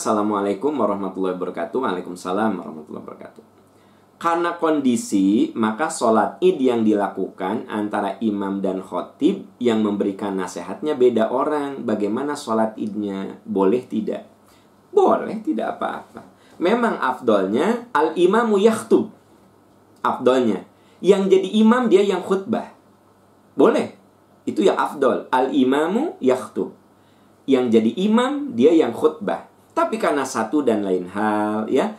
Assalamualaikum warahmatullahi wabarakatuh. Waalaikumsalam warahmatullahi wabarakatuh. Karena kondisi, maka sholat id yang dilakukan antara imam dan khotib yang memberikan nasihatnya beda orang. Bagaimana sholat idnya? Boleh tidak? Boleh, tidak apa-apa. Memang afdolnya al-imamu yahtub. Afdolnya. Yang jadi imam dia yang khutbah. Boleh. Itu yang afdol. Al-imamu yahtub. Yang jadi imam dia yang khutbah tapi karena satu dan lain hal ya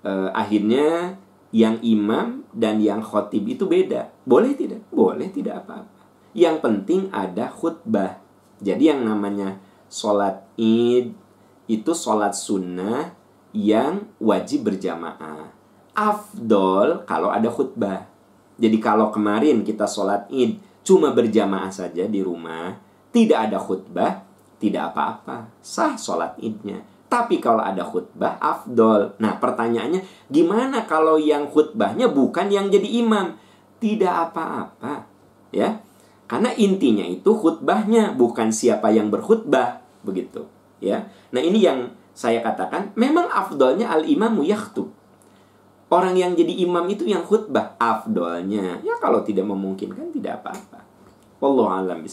eh, akhirnya yang imam dan yang khotib itu beda. Boleh tidak? Boleh tidak apa-apa. Yang penting ada khutbah. Jadi yang namanya sholat id itu sholat sunnah yang wajib berjamaah. Afdol kalau ada khutbah. Jadi kalau kemarin kita sholat id cuma berjamaah saja di rumah, tidak ada khutbah, tidak apa-apa. Sah sholat idnya tapi kalau ada khutbah, afdol. Nah pertanyaannya, gimana kalau yang khutbahnya bukan yang jadi imam? Tidak apa-apa. ya Karena intinya itu khutbahnya, bukan siapa yang berkhutbah. Begitu. ya Nah ini yang saya katakan, memang afdolnya al-imamu yaktub. Orang yang jadi imam itu yang khutbah afdolnya. Ya kalau tidak memungkinkan tidak apa-apa. Wallahu alam.